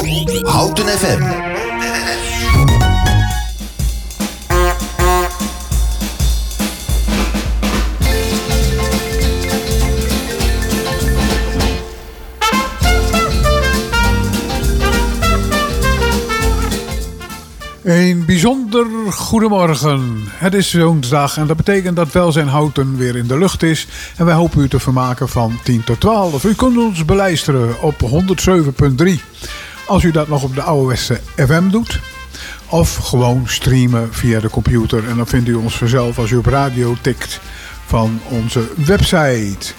Houten FM. Een bijzonder goedemorgen. Het is woensdag en dat betekent dat Welzijn Houten weer in de lucht is. En wij hopen u te vermaken van 10 tot 12. U kunt ons beluisteren op 107.3. Als u dat nog op de ouderwetse FM doet. Of gewoon streamen via de computer. En dan vindt u ons vanzelf als u op radio tikt van onze website.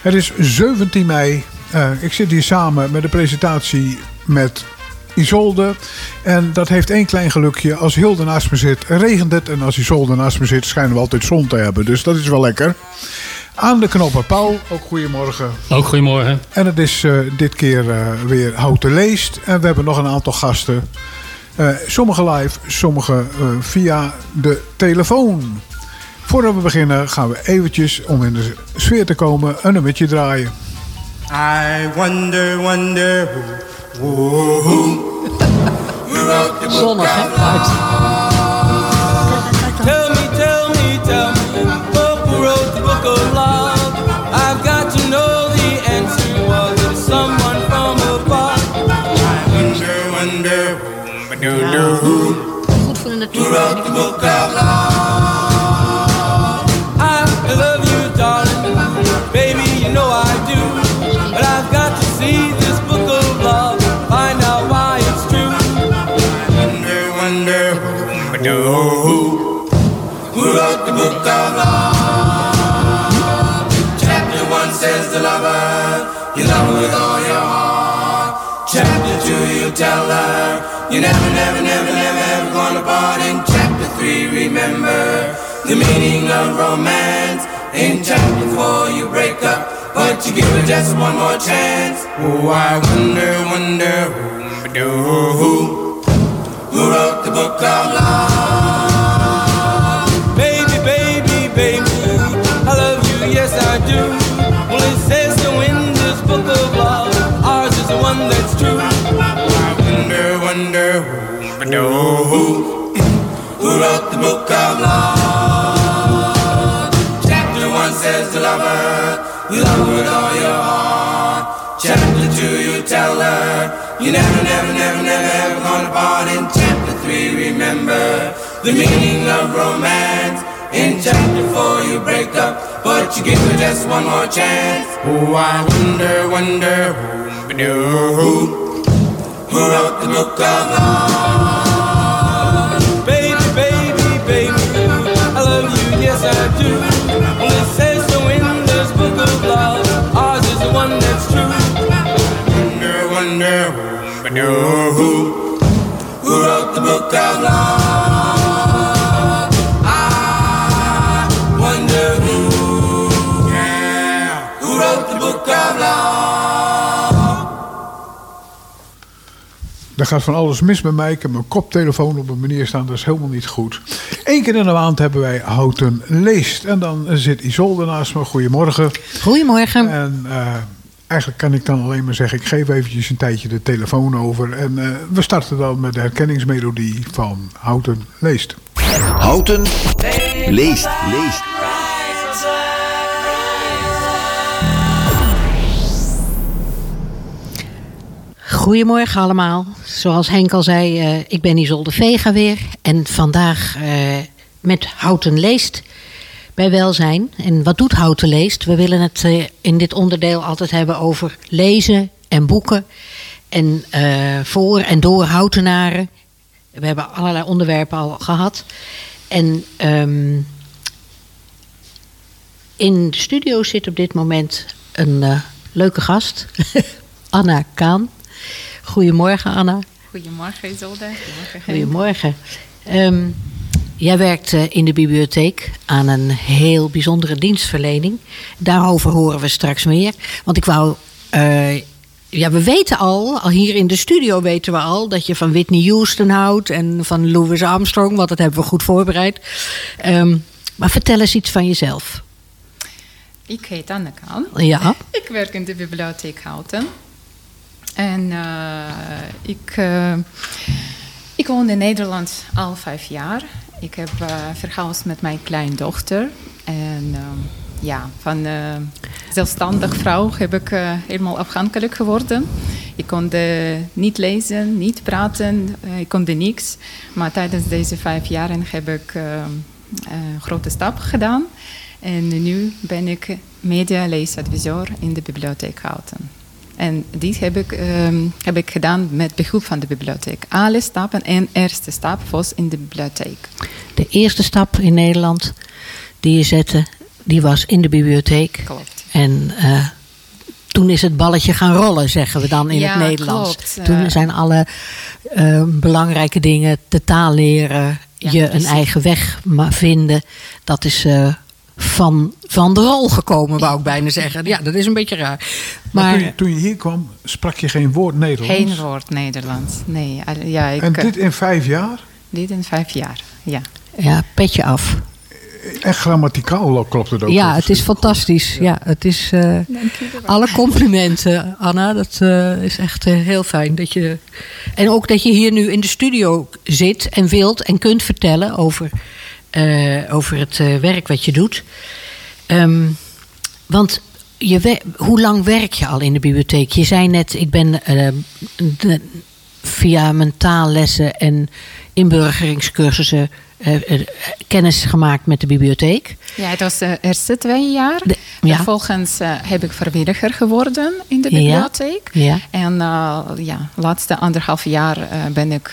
Het is 17 mei. Uh, ik zit hier samen met de presentatie met Isolde. En dat heeft één klein gelukje. Als Hilde naast me zit, regent het. En als Isolde naast me zit, schijnen we altijd zon te hebben. Dus dat is wel lekker. Aan de knoppen Paul, ook goedemorgen. Ook goedemorgen. En het is uh, dit keer uh, weer Houten Leest. En we hebben nog een aantal gasten. Uh, sommige live, sommige via de telefoon. Voordat we beginnen gaan we eventjes, om in de sfeer te komen, een nummertje draaien. I wonder, wonder who... Zonnig, hè? Goed voor de natuur. Tell her, you never, never, never, never, ever gonna part. In chapter three, remember the meaning of romance. In chapter four, you break up, but you give her just one more chance. Oh, I wonder, wonder, who, who, who wrote the book of love? Who, who, who wrote the book of love? Chapter one says to lover, you love her with all your heart. Chapter two, you tell her, you never, never, never, never, ever gonna part. In chapter three, remember the meaning of romance. In chapter four, you break up, but you give her just one more chance. Oh, I wonder, wonder, who, who, who wrote the book of love? Er gaat van alles mis met mij. Ik heb mijn koptelefoon op een manier staan. Dat is helemaal niet goed. Eén keer in de maand hebben wij Houten Leest. En dan zit Isolde naast me. Goedemorgen. Goedemorgen. En eh, eigenlijk kan ik dan alleen maar zeggen... ik geef eventjes een tijdje de telefoon over. En eh, we starten dan met de herkenningsmelodie van Houten Leest. Houten leest. leest. Goedemorgen allemaal. Zoals Henk al zei, eh, ik ben Isolde Vega weer. En vandaag eh, met Houten Leest bij Welzijn. En wat doet Houten Leest? We willen het eh, in dit onderdeel altijd hebben over lezen en boeken. En eh, voor en door Houtenaren. We hebben allerlei onderwerpen al gehad. En ehm, in de studio zit op dit moment een eh, leuke gast. Anna Kaan. Goedemorgen Anna. Goedemorgen Isolde. Goedemorgen. Goedemorgen. Ehm, jij werkt eh, in de bibliotheek aan een heel bijzondere dienstverlening. Daarover horen we straks meer. Want ik wou. eh, ja, we weten al, al hier in de studio weten we al dat je van Whitney Houston houdt en van Louis Armstrong, want dat hebben we goed voorbereid. Ehm, maar vertel eens iets van jezelf. Ik heet Anne Kaan. Ja, Ik werk in de bibliotheek Houten. En eh, ik, ik woon in Nederland al vijf jaar. Ik heb uh, met mijn kleindochter. En uh, ja, van uh, zelfstandig vrouw heb ik helemaal afhankelijk geworden. Ik kon niet lezen, niet praten, ik kon niks. Maar tijdens deze vijf jaren heb ik een grote stap gedaan. En nu ben ik media-leesadviseur in de bibliotheek Houten. En dit heb ik, um, heb ik gedaan met behulp van de bibliotheek. Alle stappen en eerste stap was in de bibliotheek. De eerste stap in Nederland die je zette, die was in de bibliotheek. Klopt. En uh, toen is het balletje gaan rollen, zeggen we dan in ja, het Nederlands. Klopt. Toen zijn alle uh, belangrijke dingen, de taal leren, Ja, je een eigen weg vinden. Dat is uh, van, van de rol gekomen, wou ik bijna zeggen. Ja, dat is een beetje raar. Maar, Maar, toen, je, toen je hier kwam, sprak je geen woord Nederlands. Geen woord Nederlands. Nee, ja, ik, En eh, dit in vijf jaar? dit in vijf jaar. Ja. ja, petje af. En grammaticaal klopt het ook. Ja, het is fantastisch. Ja, het is. eh, alle complimenten, Anna. Dat eh, is echt eh, heel fijn. Dat je, en ook dat je hier nu in de studio zit en wilt en kunt vertellen over, eh, over het eh, werk wat je doet. Ehm, want je hoe lang werk je al in de bibliotheek? Je zei net, ik ben eh, de- via mijn taallessen en inburgeringscursussen eh, eh, kennis gemaakt met de bibliotheek. Ja, het was de eerste twee jaar. De- ja. Vervolgens eh, heb ik vrijwilliger geworden in de bibliotheek. Ja. En uh, ja, laatste anderhalf jaar ben ik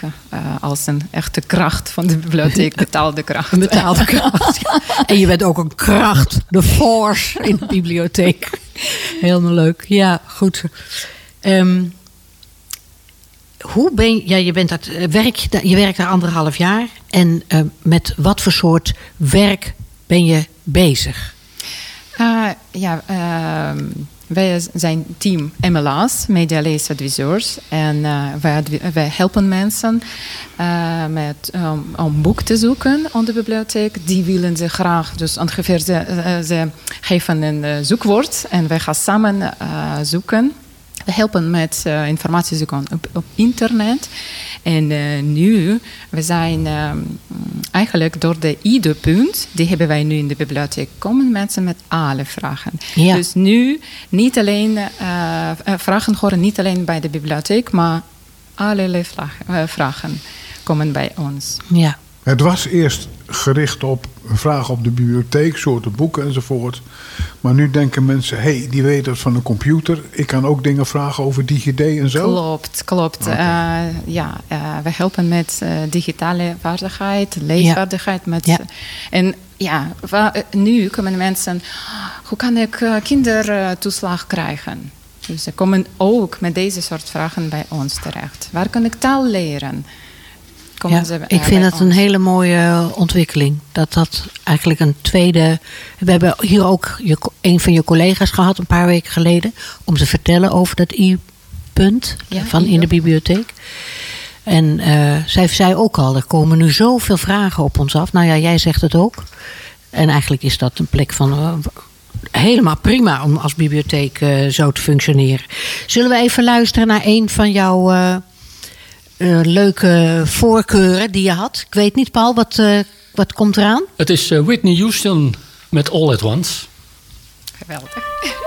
als een echte kracht van de bibliotheek, betaalde kracht. Betaalde kracht. en je bent ook een kracht, de force in de bibliotheek. Helemaal leuk. Ja, goed. Um, hoe ben je, ja, je bent dat, werk, je werkt daar anderhalf jaar. En uh, met wat voor soort werk ben je bezig? Uh, ja, uh, wij zijn team MLA's, Media Leesadviseurs. En uh, wij, wij, helpen mensen met, um, om boek te zoeken aan de bibliotheek. Die willen ze graag, dus ongeveer ze, ze geven een zoekwoord. En wij gaan samen zoeken. We helpen met uh, informatie zoeken op, op internet. En uh, nu, we zijn uh, eigenlijk door de ID-punt, die hebben wij nu in de bibliotheek, komen mensen met alle vragen. Ja. Dus nu niet alleen uh, vragen horen niet alleen bij de bibliotheek, maar allerlei vragen, vragen komen bij ons. Ja. Het was eerst gericht op vragen op de bibliotheek, soorten boeken enzovoort. Maar nu denken mensen, hé, hey, die weten het van de computer. Ik kan ook dingen vragen over DigiD en zo. Klopt, klopt. Okay. Uh, ja, uh, we helpen met uh, digitale vaardigheid, leesvaardigheid. Met, ja. En ja, nu komen mensen, hoe kan ik kindertoeslag krijgen? Dus ze komen ook met deze soort vragen bij ons terecht. Waar kan ik taal leren? Ja, ik vind dat een hele mooie ontwikkeling. Dat dat eigenlijk een tweede. We hebben hier ook je, een van je collega's gehad een paar weken geleden. om te vertellen over dat i-punt ja, van in de bibliotheek. En uh, zij zei ook al: er komen nu zoveel vragen op ons af. Nou ja, jij zegt het ook. En eigenlijk is dat een plek van. Uh, helemaal prima om als bibliotheek uh, zo te functioneren. Zullen we even luisteren naar een van jouw. Uh, leuke voorkeuren die je had. Ik weet niet, Paul, wat, uh, wat komt eraan? Het is uh, Whitney Houston met All at Once. Geweldig.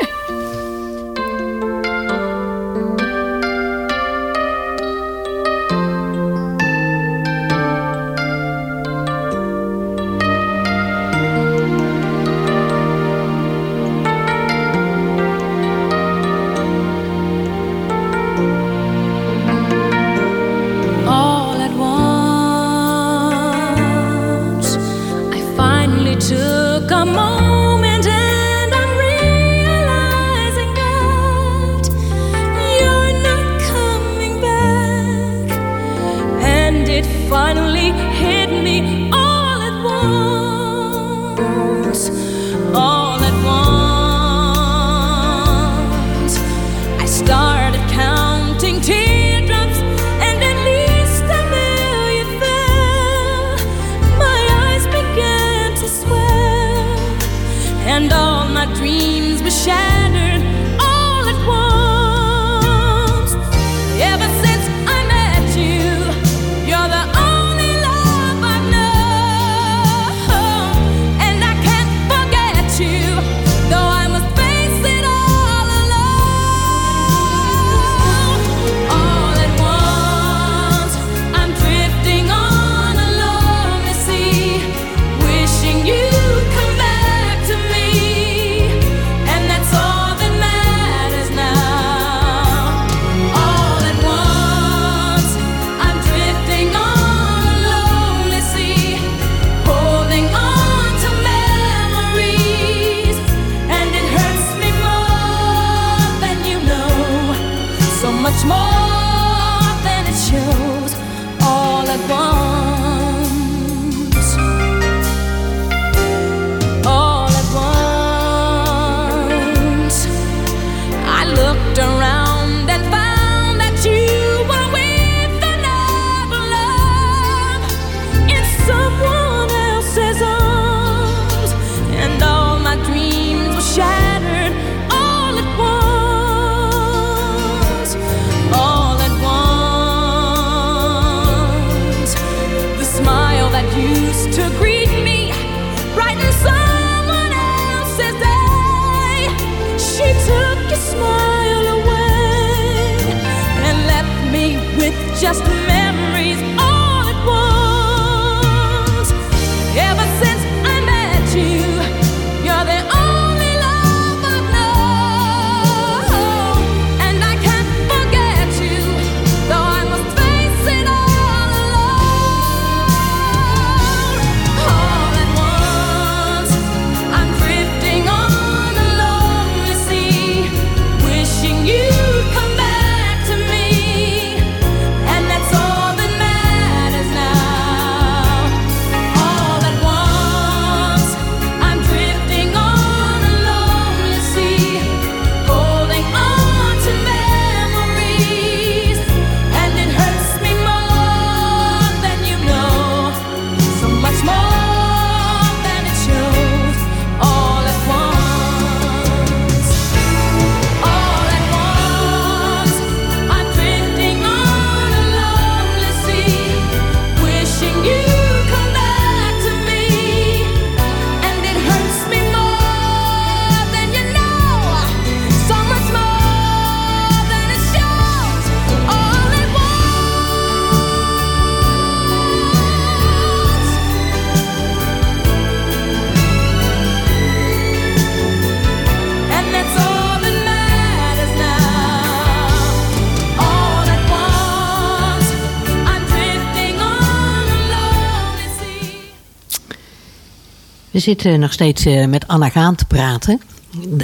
Zitten nog steeds eh, met Anna Gaan te praten.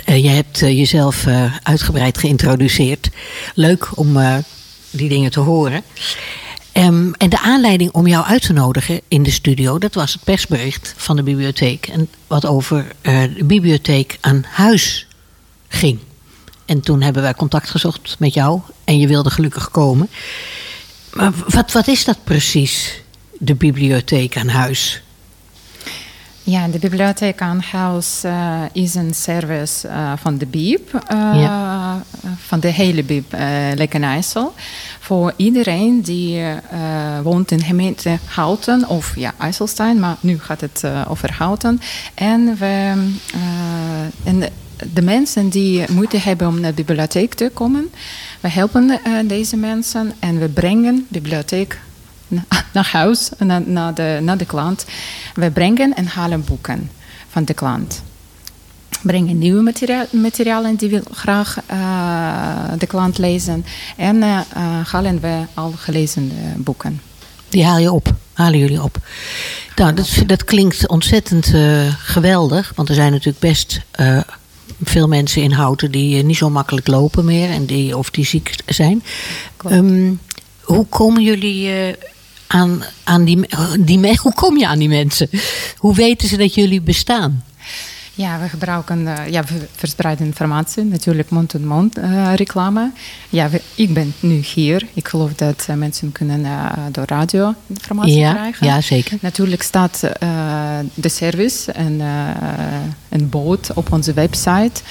Eh, je hebt eh, jezelf eh, uitgebreid geïntroduceerd. Leuk om eh, die dingen te horen. Ehm, en de aanleiding om jou uit te nodigen in de studio, dat was het persbericht van de bibliotheek. En wat over eh, de bibliotheek aan huis ging. En toen hebben wij contact gezocht met jou en je wilde gelukkig komen. Maar wat, wat is dat precies, de bibliotheek aan huis? Ja, de bibliotheek aan huis eh, is een service eh, van de BIEB, eh, Ja. van de hele BIEB Lekkenijssel. Voor iedereen die woont in gemeente Houten of ja, IJsselstein, maar nu gaat het over Houten. En, we, en de, de mensen die moeite hebben om naar de bibliotheek te komen, we helpen deze mensen en we brengen bibliotheek na- naar huis, naar, naar, de, naar de klant. We brengen en halen boeken van de klant. Brengen nieuwe materia- materialen die wil graag eh, de klant lezen. En eh, eh, halen we al gelezen boeken. Die haal je op, halen jullie op. Nou, dat, dat klinkt ontzettend geweldig. Want er zijn natuurlijk best veel mensen in Houten die niet zo makkelijk lopen meer. En die, of die ziek zijn. Ehm, hoe komen jullie aan, aan die, die Hoe kom je aan die mensen? Hoe weten ze dat jullie bestaan? Ja, we gebruiken, eh, ja, we verspreiden informatie, natuurlijk mond-tot-mond eh, reclame. Ja, we- ik ben nu hier. Ik geloof dat eh, mensen kunnen door radio informatie Ja, krijgen. ja, zeker. Natuurlijk staat de service en een boot op onze website.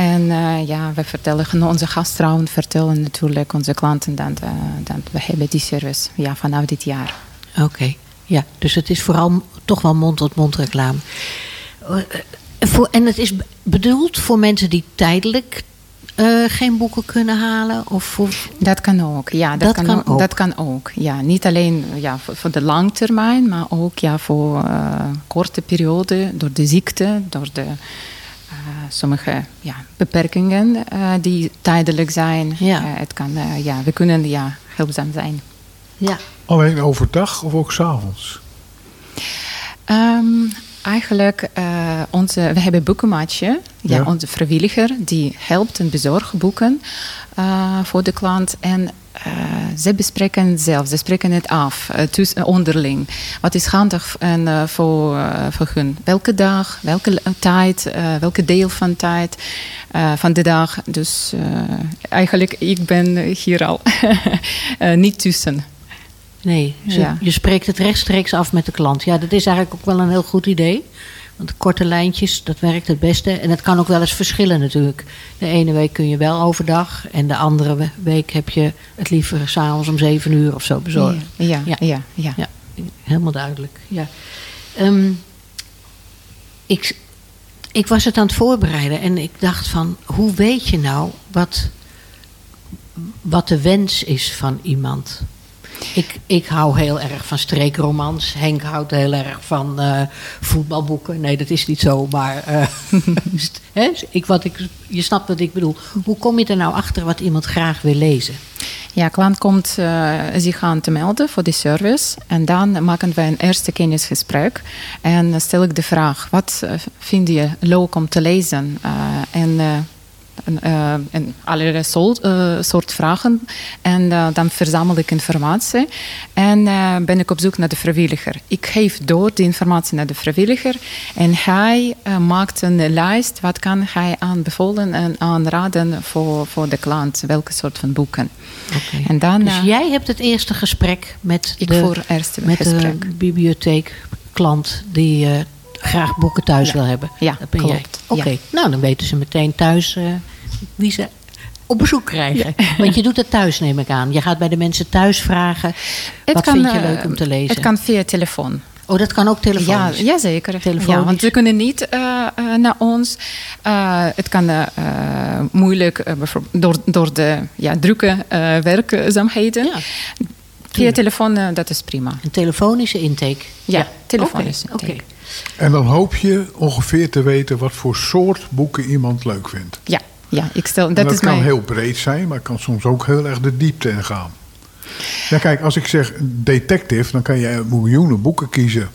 En eh, ja, we vertellen, onze gastvrouwen vertellen natuurlijk onze klanten dat, dat we hebben die service ja, vanaf dit jaar. Oké, ja. Dus het is vooral toch wel mond-tot-mond reclame. Eh, en het is be- bedoeld voor mensen die tijdelijk geen boeken kunnen halen? Of Dat kan ook, ja. Dat, Dat kan, kan ook. Dat kan ook, ja. Niet alleen ja, voor, voor de langtermijn, maar ook ja, voor korte periode, door de ziekte, door de sommige ja, beperkingen eh, die tijdelijk zijn. Ja. Eh, het kan, eh, ja, we kunnen ja, hulpzaam zijn. ja. Alleen overdag of ook s'avonds? Ehm, eigenlijk, eh, onze, we hebben boekenmaatje, ja, Ja. onze vrijwilliger, die helpt en bezorgt boeken eh, voor de klant. En eh, ze bespreken zelf, ze spreken het af, eh, tussen, onderling. Wat is handig en, eh, voor, eh, voor hun? Welke dag, welke tijd, eh, welke deel van tijd eh, van de dag. Dus eh, eigenlijk, ik ben hier al eh, niet tussen. Nee, ze- Ja. je spreekt het rechtstreeks af met de klant. Ja, dat is eigenlijk ook wel een heel goed idee. Want korte lijntjes, dat werkt het beste. En het kan ook wel eens verschillen natuurlijk. De ene week kun je wel overdag. En de andere we- week heb je het liever s'avonds om zeven uur of zo bezorgd. Ja, ja, Ja. ja. ja. Ja, helemaal duidelijk. Ja. Ehm, ik, ik was het aan het voorbereiden en ik dacht van... hoe weet je nou wat, wat de wens is van iemand? Ik, ik hou heel erg van streekromans. Henk houdt heel erg van eh, voetbalboeken. Nee, dat is niet zo, maar eh, ik, wat ik, je snapt wat ik bedoel. Hoe kom je er nou achter wat iemand graag wil lezen? Ja, klant komt eh, zich aan te melden voor die service. En dan maken wij een eerste kennisgesprek. En stel ik de vraag, wat vind je leuk om te lezen? En, en, eh, en allerlei soort, eh, soort vragen. En eh, dan verzamel ik informatie. En ben ik op zoek naar de vrijwilliger. Ik geef door die informatie naar de vrijwilliger. En hij maakt een lijst. Wat kan hij aanbevolen en aanraden voor, voor de klant? Welke soort van boeken? En dan, Dus jij hebt het eerste gesprek met Ik de, voer eerst het met gesprek. de bibliotheekklant die graag boeken thuis Ja. wil hebben. Ja, dat ben. Oké, Ja. nou dan weten ze meteen thuis eh, wie ze op bezoek krijgen. Want je doet het thuis, neem ik aan. Je gaat bij de mensen thuis vragen. wat vind je eh, leuk om te lezen? Het kan via telefoon. Oh, dat kan ook Ja, telefonisch? jazeker. Telefonisch. Ja, want ze kunnen niet eh, eh, naar ons. Eh, het kan eh, eh, moeilijk eh, door, door de ja, drukke eh, werkzaamheden. Ja, Via telefoon, eh, dat is prima. Een telefonische intake. Ja, telefonisch. Oké, oké. En dan hoop je ongeveer te weten wat voor soort boeken iemand leuk vindt. Ja, ja, ik stel, dat, dat is kan mijn... heel breed zijn, maar kan soms ook heel erg de diepte in gaan. Ja, kijk, als ik zeg detective, dan kan je miljoenen boeken kiezen.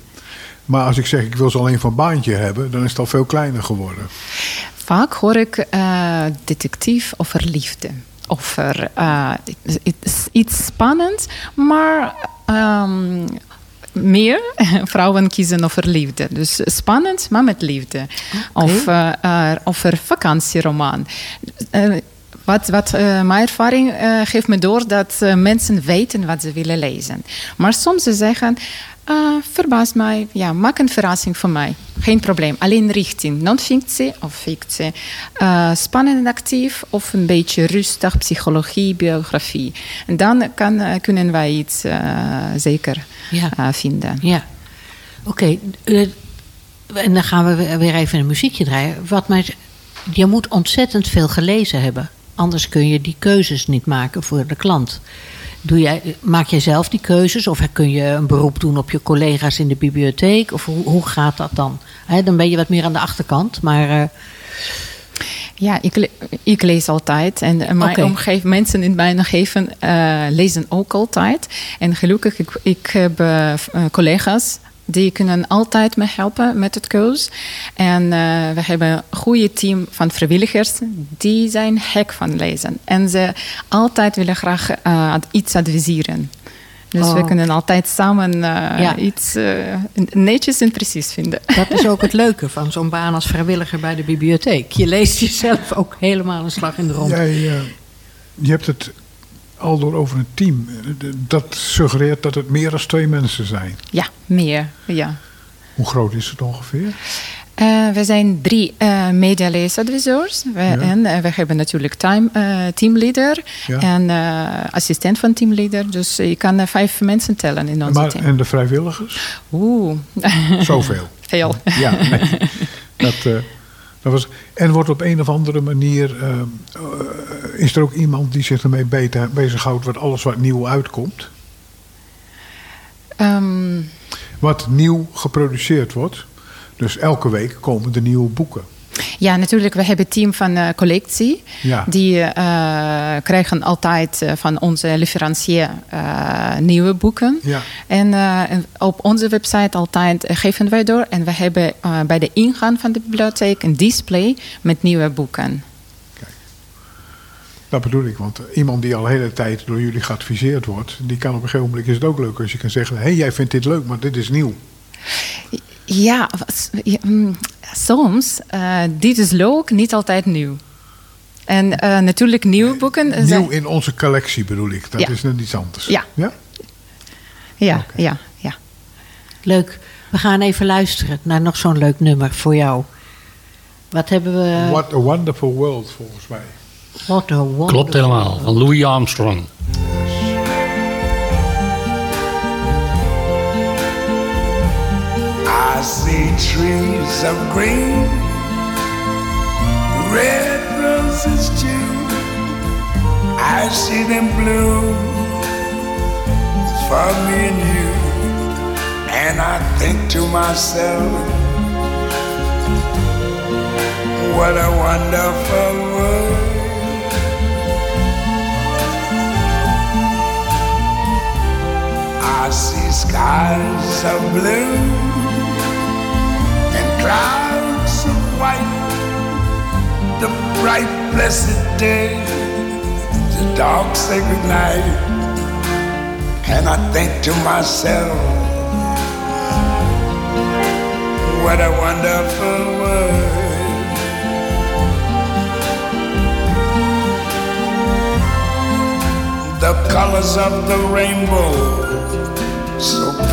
Maar als ik zeg ik wil ze alleen van baantje hebben, dan is het al veel kleiner geworden. Vaak hoor ik eh, detectief over liefde. Over iets, iets spannends, maar ehm, meer vrouwen kiezen over liefde. Dus spannend, maar met liefde. Of eh, eh, over vakantieroman. Eh, wat, wat mijn ervaring geeft me door dat mensen weten wat ze willen lezen. Maar soms ze zeggen, ah, verbaast mij, ja, maak een verrassing voor mij. Geen probleem, alleen richting non-fictie of fictie. Eh, spannend en actief of een beetje rustig, psychologie, biografie. En dan kan, eh, kunnen wij iets eh, zeker Ja. eh, vinden. Ja. Oké, eh, en dan gaan we weer- weer even een muziekje draaien. Wat mij, je moet ontzettend veel gelezen hebben. Anders kun je die keuzes niet maken voor de klant. Doe jij, maak jij zelf die keuzes? Of kun je een beroep doen op je collega's in de bibliotheek? Of hoe, hoe gaat dat dan? Dan ben je wat meer aan de achterkant. Maar eh, Ja, ik, le- ik lees altijd. En eh, mijn omgeving, mensen in mijn omgeving eh, lezen ook altijd. En gelukkig, ik, ik heb collega's die kunnen altijd me helpen met het keus. En eh, we hebben een goede team van vrijwilligers. Die zijn hek van lezen. En ze altijd willen graag eh, iets adviseren. Dus Oh. we kunnen altijd samen eh, Ja. iets netjes en precies vinden. dat is ook het leuke van zo'n baan als vrijwilliger bij de bibliotheek. Je leest jezelf ook helemaal een slag in de rond. Jij, je hebt het al door over een team. Eh, Dat suggereert dat het meer dan twee mensen zijn. Ja, meer. Ja. Hoe groot is het ongeveer? Eh, we zijn drie uh, medialeesadviseurs. We, En eh, we hebben natuurlijk time, eh, teamleader Ja. en eh, assistent van teamleader. Dus je kan eh, vijf mensen tellen in onze Maar, team. en de vrijwilligers? Oeh, Zoveel. veel. Ja, nee. dat, eh, dat was, en wordt op een of andere manier. Is er ook iemand die zich ermee bezighoudt wat alles wat nieuw uitkomt? Ehm, Wat nieuw geproduceerd wordt. Dus elke week komen er nieuwe boeken. ja, natuurlijk. We hebben een team van eh, collectie. Ja. Die eh, krijgen altijd eh, van onze leverancier nieuwe boeken. Ja. En op onze website altijd geven wij door. En we hebben bij de ingang van de bibliotheek een display met nieuwe boeken. Dat bedoel ik, want iemand die al de hele tijd door jullie geadviseerd wordt, die kan op een gegeven moment is het ook leuk als je kan zeggen: hé, hey, jij vindt dit leuk, maar dit is nieuw. Ja, mm, soms. eh, dit is leuk, niet altijd nieuw. En eh, natuurlijk nieuwe boeken. zijn- Nieuw in onze collectie bedoel ik. Dat Ja. is net iets anders. Ja. ja? Ja, ja, ja. Leuk. We gaan even luisteren naar nog zo'n leuk nummer voor jou. Wat hebben we? What a wonderful world, volgens mij. What a wonderful Klopt helemaal, van Louis Armstrong. I see trees of green, red roses too. I see them bloom for me and you. And I think to myself, what a wonderful world. I see skies of blue and clouds of white, the bright blessed day, the dark sacred night. And I think to myself, what a wonderful world. The colors of the rainbow,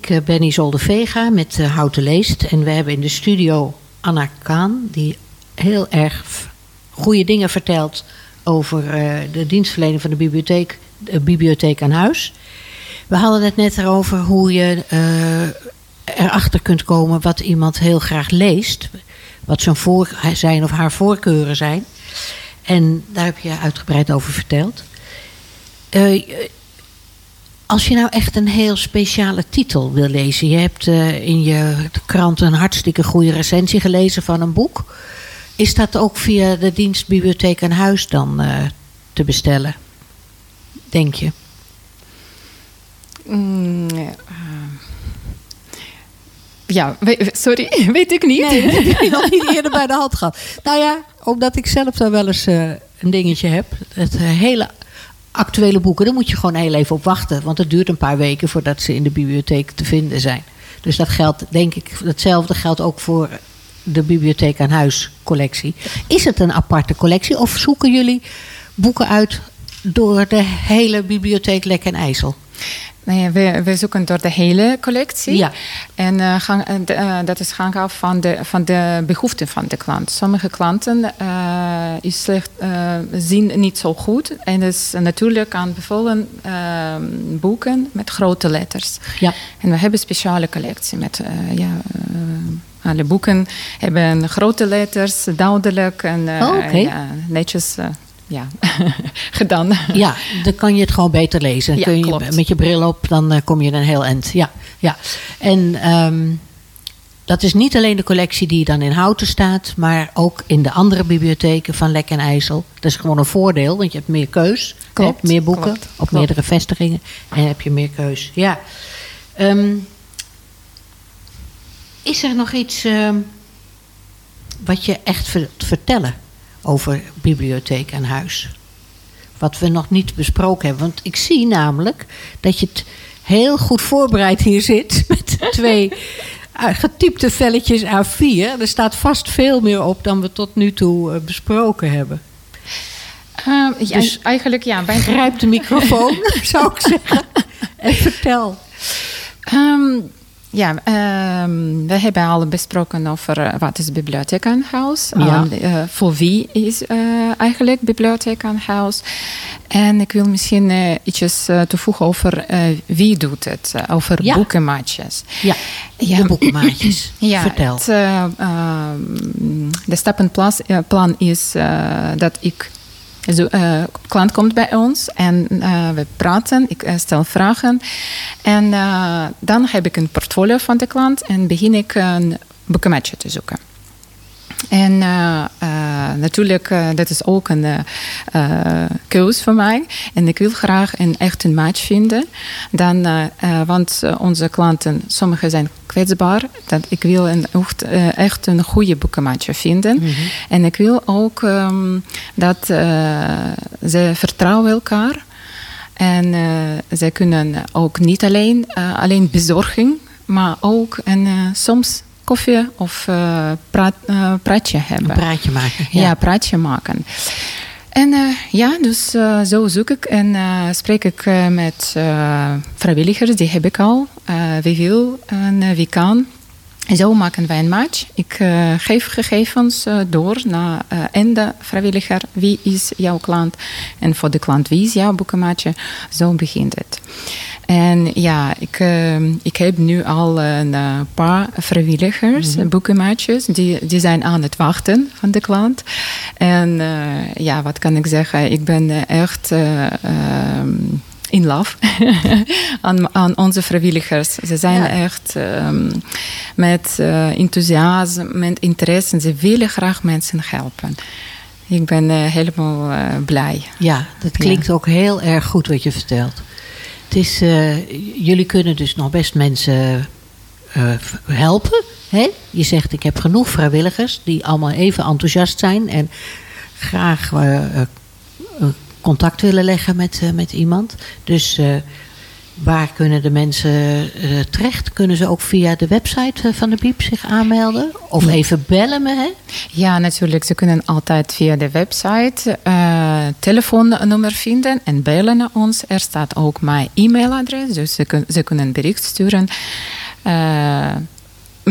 Ik eh, ben Isolde Vega met eh, Houten Leest. En we hebben in de studio Anna Kaan, die heel erg goede dingen vertelt over eh, de dienstverlening van de bibliotheek, de bibliotheek aan huis. We hadden het net erover hoe je eh, erachter kunt komen wat iemand heel graag leest. Wat zijn, voor, zijn of haar voorkeuren zijn. En daar heb je uitgebreid over verteld. Als je nou echt een heel speciale titel wil lezen. Je hebt eh, in je krant een hartstikke goede recensie gelezen van een boek. Is dat ook via de dienst Bibliotheek aan Huis dan eh, te bestellen? Denk je? Mm, eh, ja, we- sorry, weet ik niet. Nee, dat heb je nog niet eerder bij de hand gehad. Nou ja, omdat ik zelf daar wel eens eh, een dingetje heb. Het eh, hele actuele boeken, daar moet je gewoon heel even op wachten. Want het duurt een paar weken voordat ze in de bibliotheek te vinden zijn. Dus dat geldt, denk ik, hetzelfde geldt ook voor de bibliotheek aan huis collectie. Is het een aparte collectie of zoeken jullie boeken uit door de hele bibliotheek Lek en IJssel? Nee, we, we zoeken door de hele collectie. Ja. En eh, gang, eh, eh, dat is gang af van de, van de behoeften van de klant. Sommige klanten is slecht, zien niet zo goed. En dus natuurlijk aan bevolen eh, boeken met grote letters. Ja. En we hebben een speciale collectie met ja, alle boeken hebben grote letters, duidelijk en Oh, ja, netjes ja, gedaan. Ja, dan kan je het gewoon beter lezen. Ja, kun je klopt. met je bril op, dan eh, kom je een heel eind. Ja, ja. En ehm, dat is niet alleen de collectie die dan in Houten staat, maar ook in de andere bibliotheken van Lek en IJssel. Dat is gewoon een voordeel, want je hebt meer keus. Klopt, hebt meer boeken klopt, op klopt. meerdere vestigingen en heb je meer keus. Ja. Ehm, is er nog iets ehm, wat je echt wilt vertellen over bibliotheek en huis? Wat we nog niet besproken hebben. Want ik zie namelijk dat je het heel goed voorbereid hier zit. Met twee eh, getypte velletjes A4. Er staat vast veel meer op dan we tot nu toe eh, besproken hebben. Ehm, ja, Dus- eigenlijk ja. Bij, Grijp de microfoon, zou ik zeggen. En vertel. Ehm, ja, ehm, we hebben al besproken over eh, wat is bibliotheek aan huis. Ja. Eh, voor wie is eh, eigenlijk bibliotheek aan huis. En ik wil misschien ietsjes eh, toevoegen over wie doet het. over Ja. boekenmaatjes. Ja, Ja. de boekenmaatjes. Ja, vertel. Het, eh, ehm, de stappenplan plan is dat ik. Eh, klant komt bij ons en eh, we praten, ik eh, stel vragen. En dan heb ik een portfolio van de klant en begin ik een boekenmatchen te zoeken. En eh, eh, natuurlijk, eh, dat is ook een keus voor mij. En ik wil graag een echt een match vinden. Dan, want onze klanten, sommigen zijn kwetsbaar. Dat ik wil een, echt, een goede boekenmatch vinden. En ik wil ook ehm, dat ze vertrouwen elkaar. En zij kunnen ook niet alleen, alleen bezorging, maar ook eh, soms koffie of eh, praat, eh, praatje hebben. Een praatje maken. Ja, praatje maken. En eh, ja, dus eh, zo zoek ik en eh, spreek ik met vrijwilligers, die heb ik al. Wie wil en wie kan. Zo maken wij een match. Ik eh, geef gegevens eh, door naar eh, en de vrijwilliger. Wie is jouw klant? En voor de klant, wie is jouw boekenmaatje? Zo begint het. En ja, ik, ik heb nu al een paar vrijwilligers, boekenmaatjes, die, die zijn aan het wachten van de klant. En ja, wat kan ik zeggen? Ik ben echt eh, ehm, in love aan, aan onze vrijwilligers. Ze zijn Ja. echt ehm, met eh, enthousiasme, met interesse. Ze willen graag mensen helpen. Ik ben eh, helemaal eh, blij. Ja, dat klinkt ook heel erg goed wat je vertelt. Het is, jullie kunnen dus nog best mensen helpen. Hè? Je zegt, ik heb genoeg vrijwilligers die allemaal even enthousiast zijn en graag contact willen leggen met, eh, met iemand. Dus eh, waar kunnen de mensen eh, terecht? Kunnen ze ook via de website van de Biep zich aanmelden? Of even bellen me, hè? Ja, natuurlijk. Ze kunnen altijd via de website eh telefoonnummer vinden en bellen naar ons. Er staat ook mijn e-mailadres, dus ze, kun- ze kunnen een bericht sturen.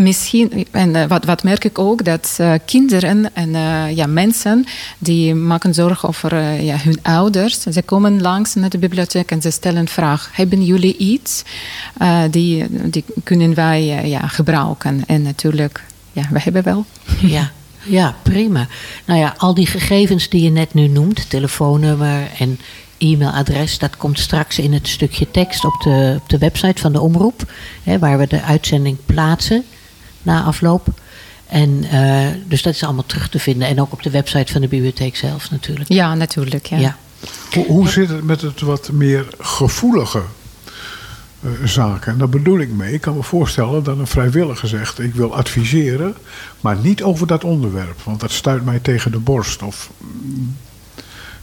Misschien, en eh, wat, wat merk ik ook, dat eh, kinderen en eh, ja, mensen die maken zorgen over ja, hun ouders. Ze komen langs naar de bibliotheek en ze stellen vraag. Hebben jullie iets? Die, die kunnen wij ja, gebruiken. En natuurlijk, ja, we hebben wel. Ja, ja, prima. Nou ja, al die gegevens die je net nu noemt, telefoonnummer en e-mailadres, dat komt straks in het stukje tekst op de, op de website van de omroep, hè, waar we de uitzending plaatsen na afloop. En eh, dus dat is allemaal terug te vinden. En ook op de website van de bibliotheek zelf natuurlijk. Ja, natuurlijk. Ja. Ja. Hoe, hoe zit het met het wat meer gevoelige eh, zaken? En daar bedoel ik mee. Ik kan me voorstellen dat een vrijwilliger zegt: Ik wil adviseren, maar niet over dat onderwerp, want dat stuit mij tegen de borst. Of mm,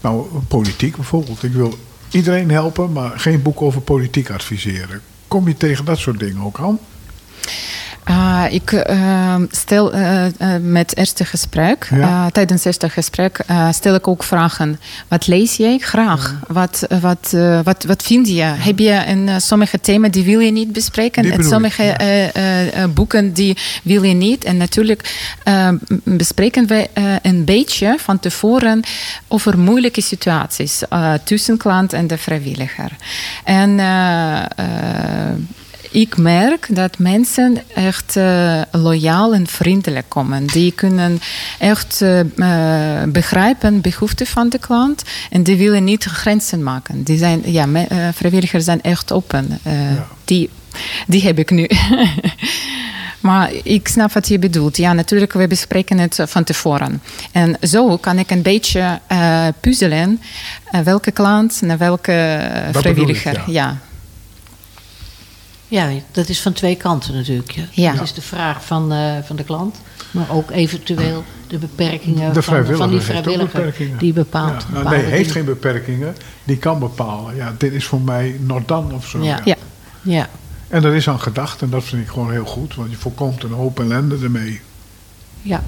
nou, politiek bijvoorbeeld. Ik wil iedereen helpen, maar geen boek over politiek adviseren. Kom je tegen dat soort dingen ook aan? Ah, ik eh, stel eh, met het eerste gesprek, Ja. eh, tijdens het eerste gesprek, stel ik ook vragen. Wat lees jij graag? Wat, wat, wat, wat vind je? Heb je een, sommige thema's die wil je niet bespreken? En sommige boeken die wil je niet. En natuurlijk eh, m- bespreken wij eh, een beetje van tevoren over moeilijke situaties tussen klant en de vrijwilliger. En ik merk dat mensen echt eh, loyaal en vriendelijk komen. Die kunnen echt eh, eh, begrijpen behoeften van de klant. En die willen niet grenzen maken. Die zijn, ja, me- vrijwilligers zijn echt open. Die, die heb ik nu. Maar ik snap wat je bedoelt. Ja, natuurlijk, we bespreken het van tevoren. En zo kan ik een beetje puzzelen welke klant naar welke ik, vrijwilliger. ja. ja. Ja, dat is van twee kanten natuurlijk. Ja. Ja. Het is de vraag van, eh, van de klant, maar ook eventueel de beperkingen De van, van die vrijwilliger die bepaalt. Ja, nou, nee, heeft dingen. geen beperkingen. Die kan bepalen. Ja, dit is voor mij not dan of zo. Ja. Ja. Ja, En er is aan gedacht en dat vind ik gewoon heel goed, want je voorkomt een hoop ellende ermee. ja.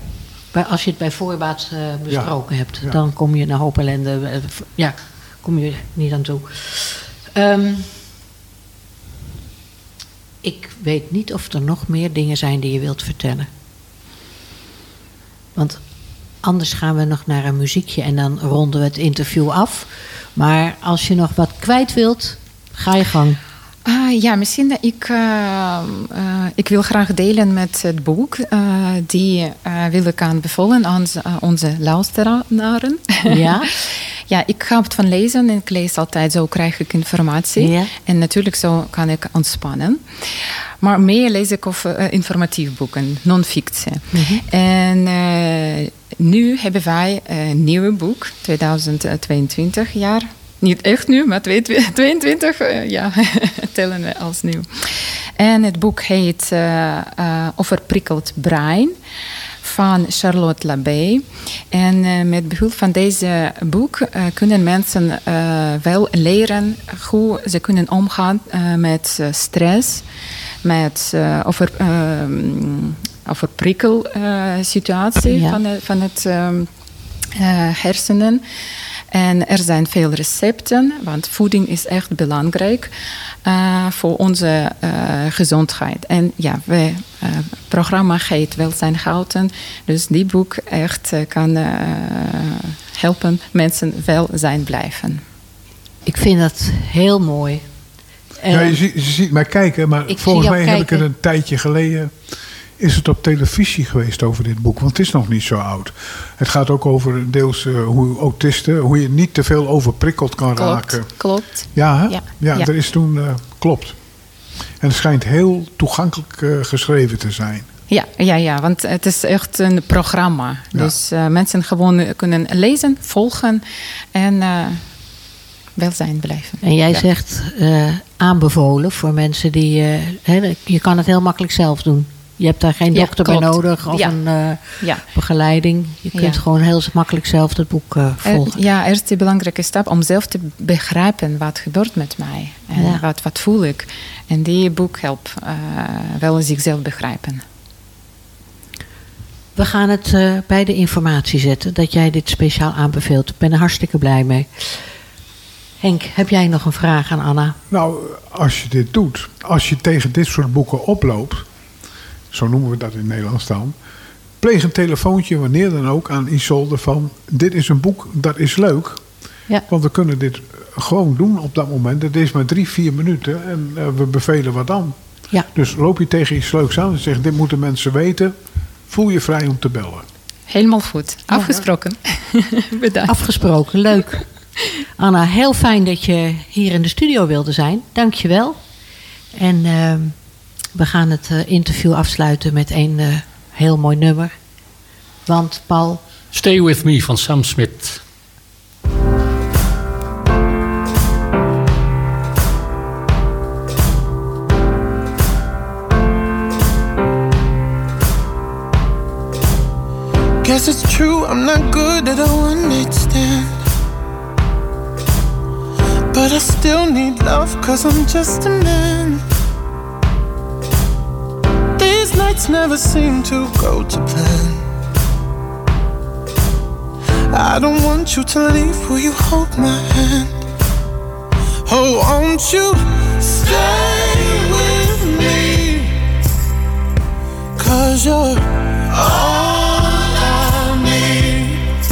Maar als je het bij voorbaat eh, besproken hebt, ja. dan kom je een hoop ellende. eh, ja, kom je niet aan toe. Ehm, ik weet niet of er nog meer dingen zijn die je wilt vertellen. Want anders gaan we nog naar een muziekje en dan ronden we het interview af. Maar als je nog wat kwijt wilt, ga je gang. Ah, ja, misschien dat ik, eh, eh, ik wil graag delen met het boek. eh, die wil ik aanbevelen aan z- aan onze luisteraren. Ja? Ja, ik hou van lezen en ik lees altijd, zo krijg ik informatie. Ja. En natuurlijk zo kan ik ontspannen. Maar meer lees ik over eh, informatief boeken, non-fictie. En eh, nu hebben wij een nieuwe boek, 2022 jaar. Niet echt nu, maar 22 eh, ja, tellen we als nieuw. En het boek heet eh, eh, Overprikkeld brein van Charlotte Labé. En eh, met behulp van deze boek eh, kunnen mensen eh, wel leren hoe ze kunnen omgaan met stress, met over, ehm, overprikkelsituatie Ja. van, het- van het ehm, eh, hersenen. En er zijn veel recepten, want voeding is echt belangrijk eh, voor onze eh, gezondheid. En ja, we, het programma heet Welzijn Houten. Dus die boek echt kan helpen mensen welzijn blijven. Ik vind dat heel mooi. Ja, je, ziet, je ziet mij kijken, maar ik volgens mij heb ik het een tijdje geleden. Is het op televisie geweest over dit boek? Want het is nog niet zo oud. Het gaat ook over deels eh, hoe autisten, hoe je niet te veel overprikkeld kan raken. Klopt, klopt. Ja, hè? Ja, ja, ja. er is toen. eh, klopt. En het schijnt heel toegankelijk eh, geschreven te zijn. Ja, ja, ja, want het is echt een programma. Ja. Dus mensen gewoon kunnen lezen, volgen en eh, welzijn blijven. En jij Ja. zegt eh, aanbevolen voor mensen die. eh, hè, je kan het heel makkelijk zelf doen. Je hebt daar geen Ja, dokter bij nodig of Ja. een eh, Ja. begeleiding. Je kunt Ja. gewoon heel makkelijk zelf het boek eh, Eh, volgen. ja, eerst die belangrijke stap om zelf te begrijpen wat gebeurt met mij. En Ja. wat, wat voel ik. En die boek helpt eh, wel zichzelf begrijpen. We gaan het eh, bij de informatie zetten dat jij dit speciaal aanbeveelt. Ik ben er hartstikke blij mee. Henk, heb jij nog een vraag aan Anna? Nou, als je dit doet, als je tegen dit soort boeken oploopt, zo noemen we dat in Nederlands dan, pleeg een telefoontje wanneer dan ook aan Isolde van dit is een boek, dat is leuk. Ja. Want we kunnen dit gewoon doen op dat moment. Het is maar drie, vier minuten en eh, we bevelen wat dan. Ja. Dus loop je tegen iets leuks aan en zeg dit moeten mensen weten, voel je vrij om te bellen. Helemaal goed. Afgesproken. Bedankt. Afgesproken, leuk. Anna, heel fijn dat je hier in de studio wilde zijn. Dank je wel. En ehm, we gaan het eh, interview afsluiten met een eh, heel mooi nummer. Want Paul, Stay With Me van Sam Smith. Guess it's true, I'm not good at a one night stand. But I still need love, cause I'm just a man. Nights never seem to go to plan. I don't want you to leave, will you hold my hand? Oh, won't you stay with me? Cause you're all I need.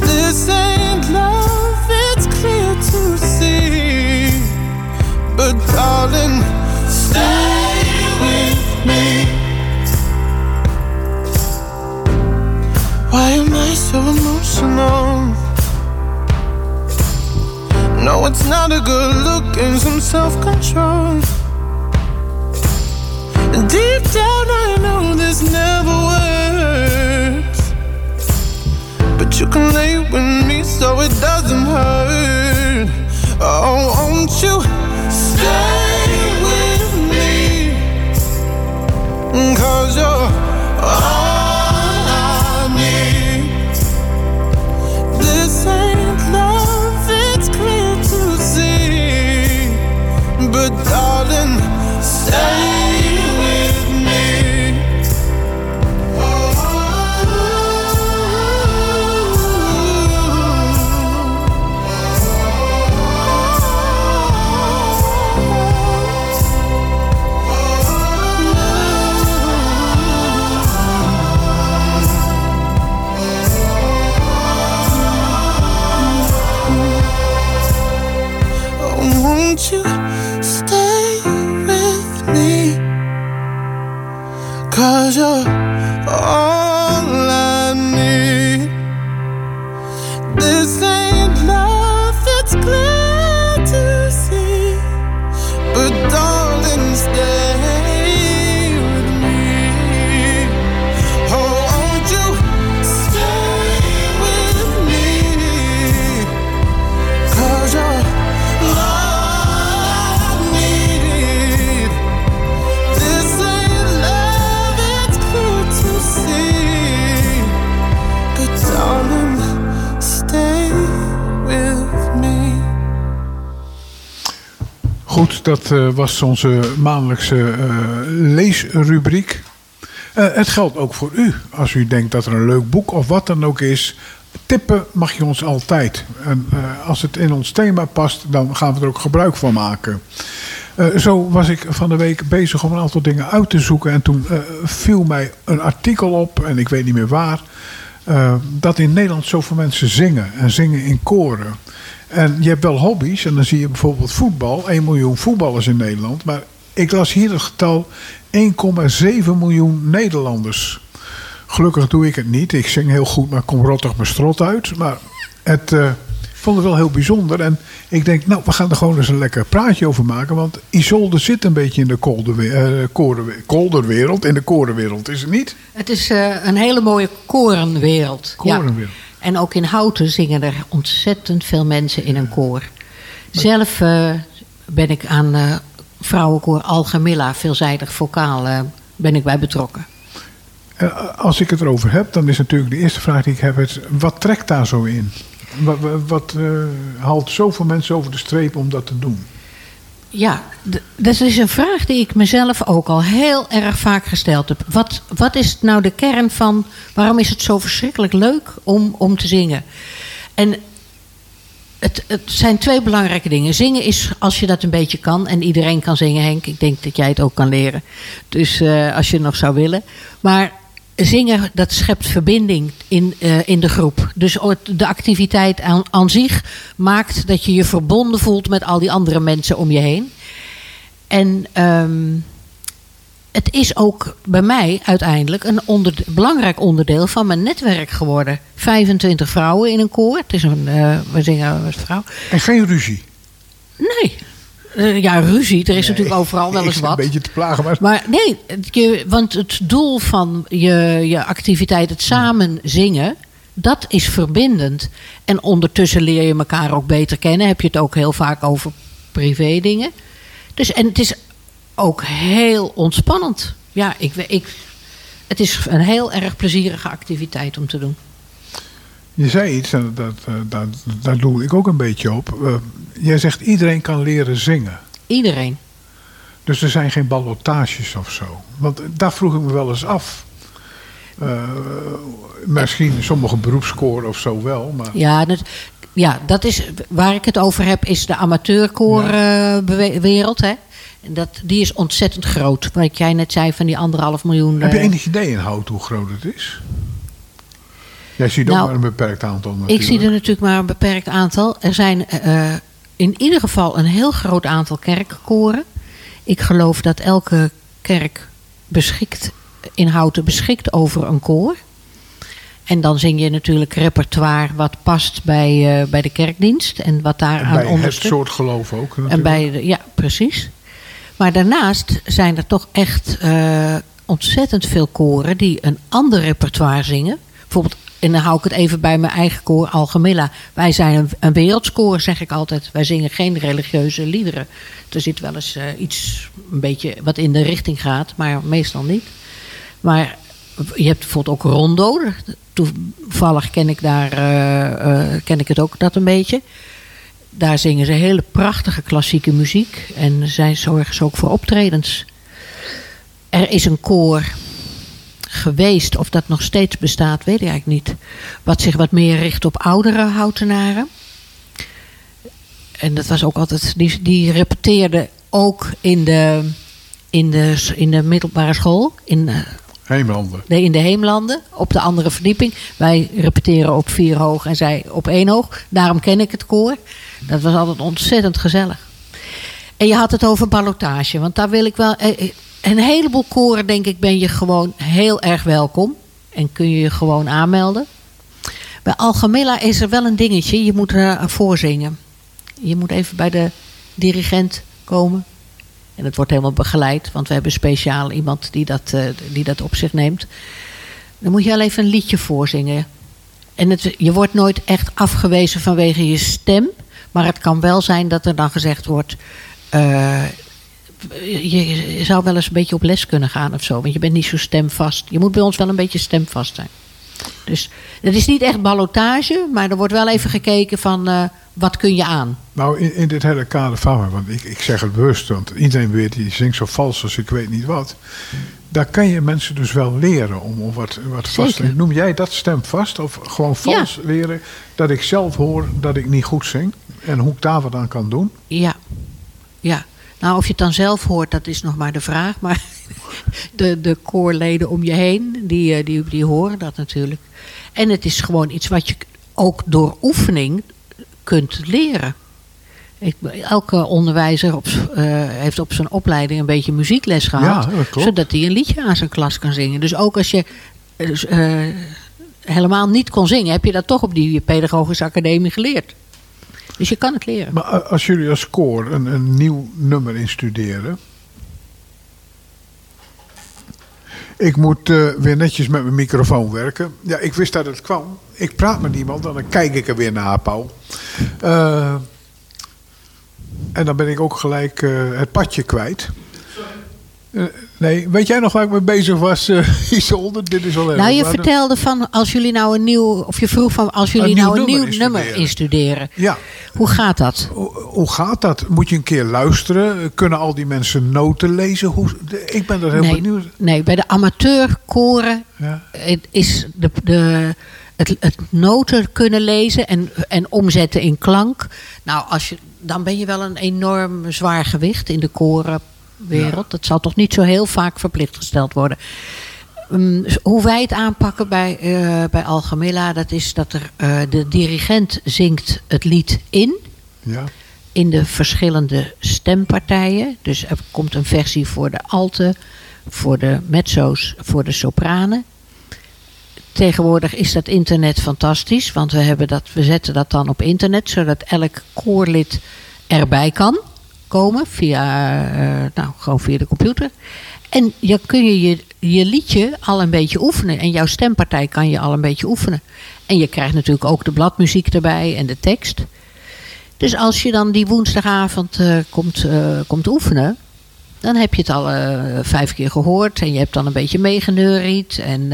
This ain't love, it's clear to see. But darling, It's not a good look and some self control. Deep down, I know this never works. But you can lay with me so it doesn't hurt. Oh, won't you stay with me? Cause you're Goed, dat eh, was onze maandelijkse eh, leesrubriek. Eh, het geldt ook voor u. Als u denkt dat er een leuk boek of wat dan ook is, tippen mag je ons altijd. En als het in ons thema past, dan gaan we er ook gebruik van maken. Zo was ik van de week bezig om een aantal dingen uit te zoeken. En toen viel mij een artikel op, en ik weet niet meer waar, eh, dat in Nederland zoveel mensen zingen en zingen in koren. En je hebt wel hobby's, en dan zie je bijvoorbeeld voetbal, 1 miljoen voetballers in Nederland. Maar ik las hier het getal 1,7 miljoen Nederlanders. Gelukkig doe ik het niet. Ik zing heel goed, maar kom rottig mijn strot uit. Maar het, eh, vond het wel heel bijzonder. En ik denk, nou, we gaan er gewoon eens een lekker praatje over maken. Want Isolde zit een beetje in de eh, kolderwereld. In de korenwereld, is het niet? Het is eh, een hele mooie korenwereld. Korenwereld. Ja. En ook in Houten zingen er ontzettend veel mensen in een koor. Zelf eh, ben ik aan vrouwenkoor Algemilla, veelzijdig vocaal, ben ik bij betrokken. Als ik het erover heb, dan is natuurlijk de eerste vraag die ik heb... Het, wat trekt daar zo in? Wat, wat, eh, haalt zoveel mensen over de streep om dat te doen? Ja, dat is een vraag die ik mezelf ook al heel erg vaak gesteld heb. Wat, wat is nou de kern van waarom is het zo verschrikkelijk leuk om, om te zingen? En het, het zijn twee belangrijke dingen. Zingen is als je dat een beetje kan. En iedereen kan zingen, Henk. Ik denk dat jij het ook kan leren. Dus eh, als je nog zou willen. Maar zingen, dat schept verbinding in, eh, in de groep. Dus de activiteit aan, aan zich maakt dat je je verbonden voelt met al die andere mensen om je heen. En ehm, het is ook bij mij uiteindelijk een onder, belangrijk onderdeel van mijn netwerk geworden. 25 vrouwen in een koor. Het is een, eh, we zingen met vrouw. En geen ruzie. Nee. Eh, ja, ruzie. Er is natuurlijk overal wel eens wat. Een beetje te plagen, maar... Maar nee, je, want het doel van je, je activiteit, het samen zingen, dat is verbindend. En ondertussen leer je elkaar ook beter kennen. Heb je het ook heel vaak over privé dingen. Dus, en het is ook heel ontspannend. Ja, ik, ik, het is een heel erg plezierige activiteit om te doen. Je zei iets, en dat, eh, dat, daar doe ik ook een beetje op. Eh, jij zegt iedereen kan leren zingen. Iedereen. Dus er zijn geen ballotages of zo. Want daar vroeg ik me wel eens af. Eh, misschien sommige beroepskoren of zo wel. Maar Ja, dat, ja, dat is waar ik het over heb, is de amateurkoorwereld. hè? En dat, die is ontzettend groot. Wat jij net zei van die anderhalf miljoen. heb je eh, enig idee in hout hoe groot het is? Jij ziet ook Nou, maar een beperkt aantal natuurlijk. Ik zie er natuurlijk maar een beperkt aantal. Er zijn eh, in ieder geval een heel groot aantal kerkkoren. Ik geloof dat elke kerk beschikt, in Houten beschikt over een koor. En dan zing je natuurlijk repertoire wat past bij, eh, bij de kerkdienst. En wat daar En aan bij het ondersteunt. soort geloof ook natuurlijk. En bij de, ja, precies. Maar daarnaast zijn er toch echt eh, ontzettend veel koren die een ander repertoire zingen. Bijvoorbeeld, en dan hou ik het even bij mijn eigen koor, Algemilla. Wij zijn een, een zeg ik altijd. Wij zingen geen religieuze liederen. Er zit wel eens eh, iets een beetje wat in de richting gaat, maar meestal niet. Maar je hebt bijvoorbeeld ook rondo. Toevallig ken ik, daar, eh, eh, ken ik het ook dat een beetje. Daar zingen ze hele prachtige klassieke muziek. En zij zorgen ze ook voor optredens. Er is een koor geweest, of dat nog steeds bestaat, weet ik eigenlijk niet. Wat zich wat meer richt op oudere houtenaren. En dat was ook altijd, die, die repeteerde ook in de, in de, in de middelbare school. In, eh, Heemlanden. Nee, in de Heemlanden, op de andere verdieping. Wij repeteren op vier hoog en zij op één hoog. Daarom ken ik het koor. Dat was altijd ontzettend gezellig. En je had het over ballotage, want daar wil ik wel. Eh, eh, Een heleboel koren, denk ik, ben je gewoon heel erg welkom. En kun je je gewoon aanmelden. Bij Algemilla is er wel een dingetje. Je moet er voorzingen. Je moet even bij de dirigent komen. En het wordt helemaal begeleid, want we hebben speciaal iemand die dat, eh, die dat op zich neemt. Dan moet je al even een liedje voorzingen. En het, je wordt nooit echt afgewezen vanwege je stem. Maar het kan wel zijn dat er dan gezegd wordt. eh, je, zou wel eens een beetje op les kunnen gaan of zo. Want je bent niet zo stemvast. Je moet bij ons wel een beetje stemvast zijn. Dus het is niet echt ballotage. Maar er wordt wel even gekeken van. eh, wat kun je aan? Nou, in, in dit hele kader van me, want ik, ik zeg het bewust, want iedereen weet, die zingt zo vals als ik weet niet wat. Daar kan je mensen dus wel leren om, om wat, wat vast te. Noem jij dat stem vast? Of gewoon vals leren? Dat ik zelf hoor dat ik niet goed zing. En hoe ik daar wat aan kan doen. Ja, ja. Nou, of je het dan zelf hoort, dat is nog maar de vraag. Maar de, de koorleden om je heen, die, eh, die, die horen dat natuurlijk. En het is gewoon iets wat je ook door oefening kunt leren. Ik, elke onderwijzer op, eh, heeft op zijn opleiding een beetje muziekles gehad. Ja, zodat hij een liedje aan zijn klas kan zingen. Dus ook als je eh, helemaal niet kon zingen, heb je dat toch op die pedagogische academie geleerd. Dus je kan het leren. Maar als jullie als koor een, een nieuw nummer instuderen. Ik moet eh, weer netjes met mijn microfoon werken. Ja, ik wist dat het kwam. Ik praat met iemand en dan kijk ik er weer naar, Paul. Eh, en dan ben ik ook gelijk eh, het padje kwijt. Nee, weet jij nog waar ik mee bezig was, eh Isolde? Dit is al Nou, je vertelde van als jullie nou een nieuw, of je vroeg van als jullie Een nou een nieuw nummer nummer instuderen. Ja. Hoe gaat dat? Hoe, hoe gaat dat? Moet je een keer luisteren? Kunnen al die mensen noten lezen? Hoe, ik ben er heel Nee, benieuwd. nee, bij de amateurkoren Ja. is de, de, het, het noten kunnen lezen en, en omzetten in klank. Nou, als je, dan ben je wel een enorm zwaar gewicht in de korenwereld. Dat zal toch niet zo heel vaak verplicht gesteld worden. Mm, hoe wij het aanpakken bij, eh bij Algemilla, dat is dat er, eh, de dirigent zingt het lied in. Ja. in de verschillende stempartijen. Dus er komt een versie voor de alten, voor de mezzo's, voor de sopranen. Tegenwoordig is dat internet fantastisch, want we, hebben dat, we zetten dat dan op internet, zodat elk koorlid erbij kan komen, via, eh, nou, gewoon via de computer. En dan kun je, je je liedje al een beetje oefenen. En jouw stempartij kan je al een beetje oefenen. En je krijgt natuurlijk ook de bladmuziek erbij en de tekst. Dus als je dan die woensdagavond eh, komt, eh, komt oefenen, dan heb je het al vijf keer gehoord en je hebt dan een beetje meegeneuried. En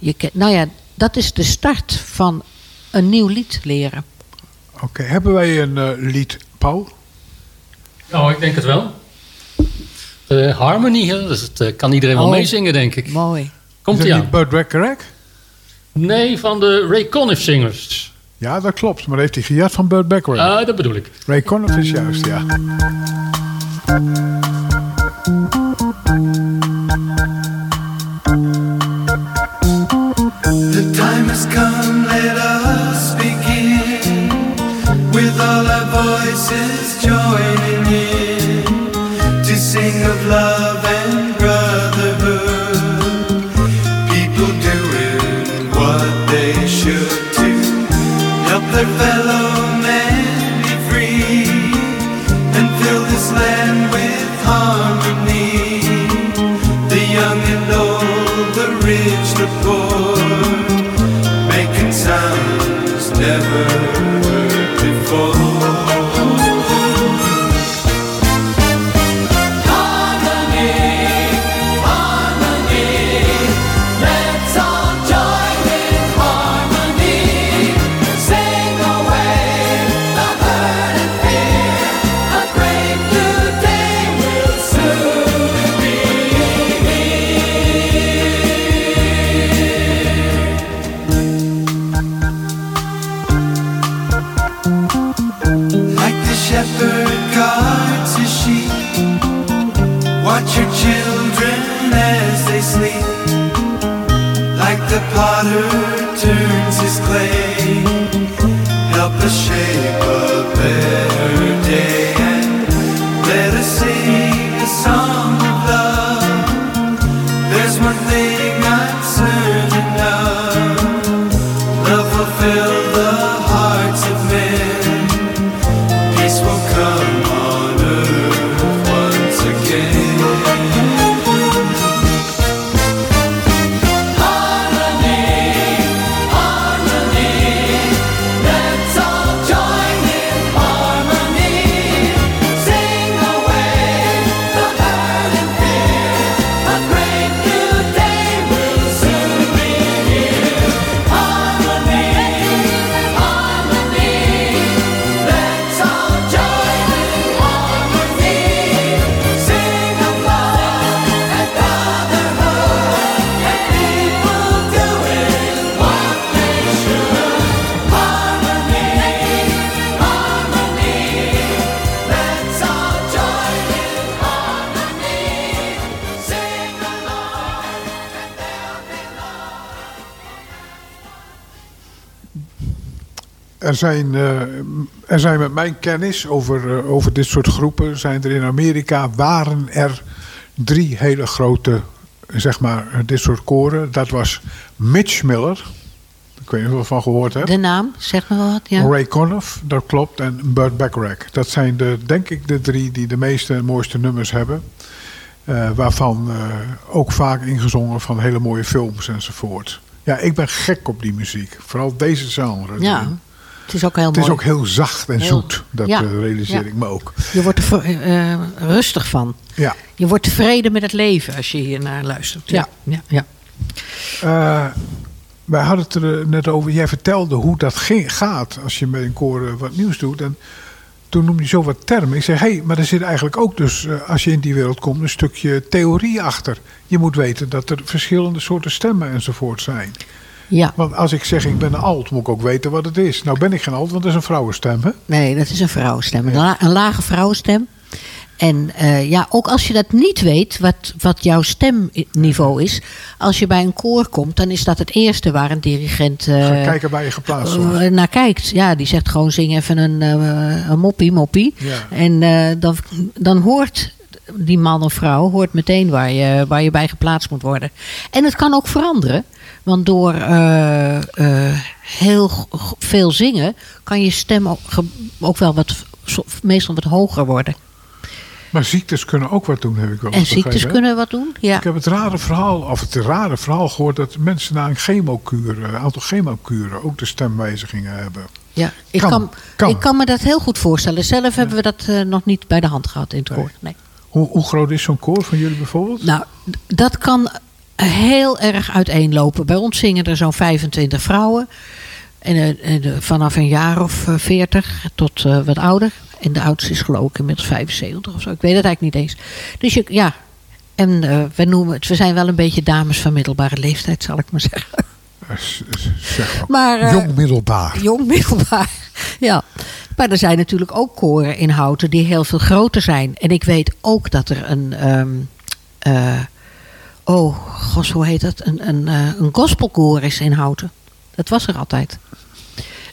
je, nou ja, dat is de start van een nieuw lied leren. Oké, hebben wij een lied, Paul? Nou, ik denk het wel. Eh, Harmony, hè, dus het eh, kan iedereen wel Oh. meezingen, denk ik. Mooi. Komt dat aan? niet Bud Recarac? Nee, van de Ray Conniff Singers. Ja, dat klopt. Maar heeft hij gejat van Bud Bacharach. Ah, dat bedoel ik. Ray Conniff is juist, ja. The time has come, let us begin with all our voices joining in to sing of love Er zijn, eh, er zijn met mijn kennis over, eh, over dit soort groepen, zijn er in Amerika, waren er drie hele grote, zeg maar, eh, dit soort koren. Dat was Mitch Miller, ik weet niet of je ervan gehoord hebt. De naam, zeg maar wat. Ja. Ray Conniff, dat klopt, en Burt Bacharach. Dat zijn de, denk ik de drie die de meeste en mooiste nummers hebben. Waarvan ook vaak ingezongen van hele mooie films enzovoort. Ja, ik ben gek op die muziek. Vooral deze genre. Ja, het is ook heel Het mooi. is ook heel zacht en Heel- zoet. Dat ja, eh, realiseer ja. ik me ook. Je wordt er ver- eh, rustig van. Ja. Je wordt tevreden met het leven als je hier naar luistert. Ja, ja, ja. Eh, wij hadden het er eh, net over. Jij vertelde hoe dat ging, gaat als je met een koor eh, wat nieuws doet. En toen noemde je zo wat termen. Ik zei, hé, hey, maar er zit eigenlijk ook dus, eh, als je in die wereld komt, een stukje theorie achter. Je moet weten dat er verschillende soorten stemmen enzovoort zijn. Ja. Want als ik zeg ik ben een alt, moet ik ook weten wat het is. Nou ben ik geen alt, want dat is een vrouwenstem, hè? Nee, dat is een vrouwenstem. Een, la- een lage vrouwenstem. En eh, ja, ook als je dat niet weet, wat, wat jouw stemniveau is. Als je bij een koor komt, dan is dat het eerste waar een dirigent Ga kijken waar je geplaatst wordt. eh, naar kijkt. Ja, die zegt gewoon zing even een, een moppie, moppie. Ja. En dan, dan hoort die man of vrouw hoort meteen waar je, waar je bij geplaatst moet worden. En het kan ook veranderen. Want door eh, eh, heel veel zingen kan je stem ook, wel wat, meestal wat hoger worden. Maar ziektes kunnen ook wat doen, heb ik wel En ziektes kunnen wat doen. Ja. Ik heb het rare verhaal, of het rare verhaal gehoord dat mensen na een chemokuur, een aantal chemokuren, ook de stemwijzigingen hebben. Ja, ik Kan, kan, kan. ik kan me dat heel goed voorstellen. Zelf hebben we dat eh, nog niet bij de hand gehad in het koor. Nee. Hoe, hoe groot is zo'n koor van jullie bijvoorbeeld? Nou, dat kan heel erg uiteenlopen. Bij ons zingen er zo'n 25 vrouwen. En, eh, en, eh, vanaf een jaar of eh, 40 tot eh, wat ouder. En de oudste is geloof ik inmiddels 75 of zo. Ik weet het eigenlijk niet eens. Dus je, ja. En eh, we noemen het, we zijn wel een beetje dames van middelbare leeftijd, zal ik maar zeggen. Eh, Zeg. Maar, eh, Jong middelbaar. Jong middelbaar, ja. Maar er zijn natuurlijk ook koren in Houten die heel veel groter zijn. En ik weet ook dat er een... ehm, eh, oh, gos, hoe heet dat? Een, een, eh, een gospelkoor is in Houten. Dat was er altijd.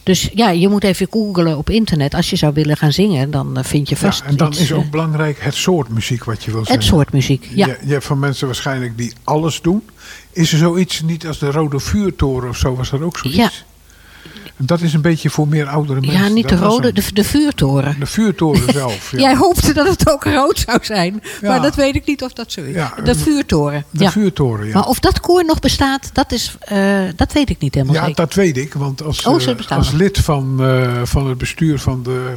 Dus ja, je moet even googelen op internet. Als je zou willen gaan zingen, dan eh, vind je Ja, vast en dan iets, is ook eh, belangrijk het soort muziek wat je wil zingen. het soort muziek. Ja. Je, je hebt van mensen waarschijnlijk die alles doen. Is er zoiets niet als de Rode Vuurtoren of zo? Was dat ook zoiets? Ja. Dat is een beetje voor meer oudere mensen. ja, niet de Dat rode, de, de vuurtoren. De vuurtoren zelf. Ja. Jij hoopte dat het ook rood zou zijn. Ja. Maar dat weet ik niet of dat zo is. Ja, de vuurtoren. De vuurtoren, ja. Maar of dat koor nog bestaat, dat, is, eh, dat weet ik niet helemaal Ja, zeker. dat weet ik. Want als, Oh, eh, als lid van, eh, van het bestuur van de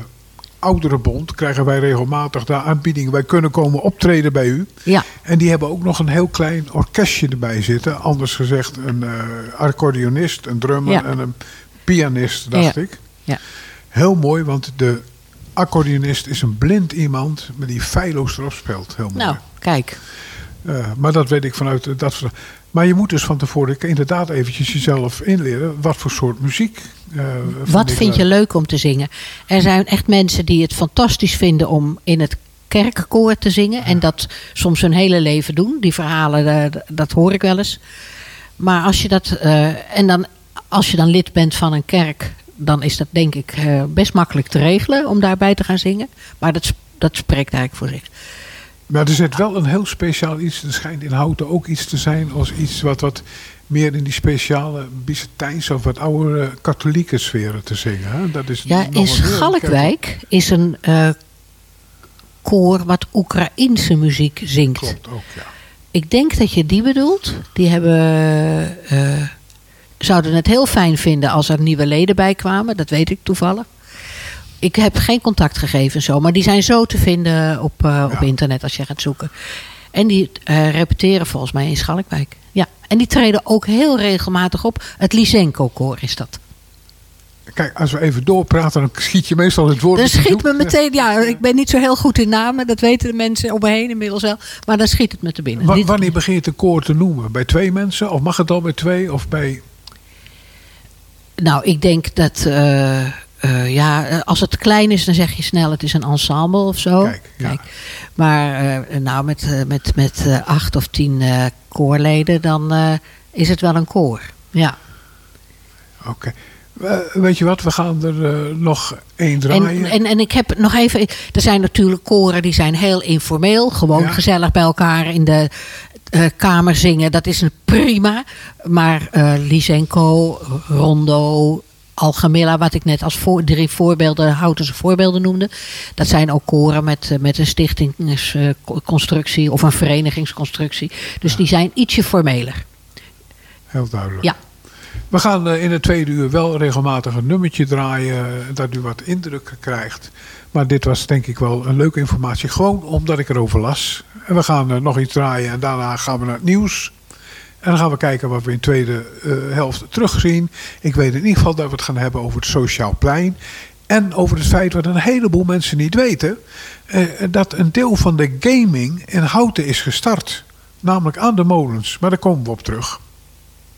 Ouderenbond... krijgen wij regelmatig de aanbieding. Wij kunnen komen optreden bij u. Ja. En die hebben ook nog een heel klein orkestje erbij zitten. Anders gezegd een eh accordeonist, een drummer Ja. en een pianist, dacht Ja. ik. Ja. Heel mooi, want de accordeonist is een blind iemand... met die feilloos erop speelt. Heel mooi. Nou, kijk. Eh, maar dat weet ik vanuit eh, dat. Maar je moet dus van tevoren inderdaad eventjes jezelf inleren. Wat voor soort muziek. eh, Wat vind je leuk om te zingen? Er zijn echt mensen die het fantastisch vinden om in het kerkkoor te zingen. En dat soms hun hele leven doen. Die verhalen, dat hoor ik wel eens. Maar als je dat. en dan, als je dan lid bent van een kerk. Dan is dat denk ik eh, best makkelijk te regelen om daarbij te gaan zingen. Maar dat, dat spreekt eigenlijk voor zich. Maar er zit wel een heel speciaal iets. Er schijnt in Houten ook iets te zijn als iets wat, wat meer in die speciale Byzantijnse of wat oudere katholieke sferen te zingen. Hè? Dat is Ja, in Schalkwijk is een eh, koor wat Oekraïense muziek zingt. Klopt ook, ja. Ik denk dat je die bedoelt. Die hebben, eh, zouden het heel fijn vinden als er nieuwe leden bij kwamen. Dat weet ik toevallig. Ik heb geen contactgegevens zo, maar die zijn zo te vinden op, eh, op internet als je gaat zoeken. En die eh, repeteren volgens mij in Schalkwijk. Ja, en die treden ook heel regelmatig op. Het Lysenko-koor is dat. Kijk, als we even doorpraten, dan schiet je meestal het woord. Dan schiet me meteen, ja, ik ben niet zo heel goed in namen, dat weten de mensen om me heen inmiddels wel. Maar dan schiet het me te binnen. Wanneer begin je het een koor te noemen? Bij twee mensen? Of mag het al bij twee? Of bij... Nou, ik denk dat, eh, eh, ja, als het klein is, dan zeg je snel het is een ensemble of zo. Kijk, ja. Maar eh, nou, met, met, met acht of tien koorleden, dan is het wel een koor. Ja. Oké. Weet je wat, we gaan er nog één draaien. En, en, en ik heb nog even. Er zijn natuurlijk koren die zijn heel informeel. Gewoon Ja. gezellig bij elkaar in de eh, kamer zingen. Dat is een prima. Maar eh Lysenko, Rondo, Algemilla, wat ik net als voor, drie voorbeelden, Houtense voorbeelden noemde. Dat zijn ook koren met, eh, met een stichtingsconstructie of een verenigingsconstructie. Dus die zijn ietsje formeler. Heel duidelijk. Ja. We gaan eh, in het tweede uur wel regelmatig een nummertje draaien. eh, Dat u wat indruk krijgt. Maar dit was denk ik wel een leuke informatie. Gewoon omdat ik erover las. En we gaan eh, nog iets draaien. En daarna gaan we naar het nieuws. En dan gaan we kijken wat we in de tweede helft terugzien. Ik weet in ieder geval dat we het gaan hebben over het Sociaal Plein. En over het feit wat een heleboel mensen niet weten. dat een deel van de gaming in Houten is gestart. Namelijk aan de molens. Maar daar komen we op terug.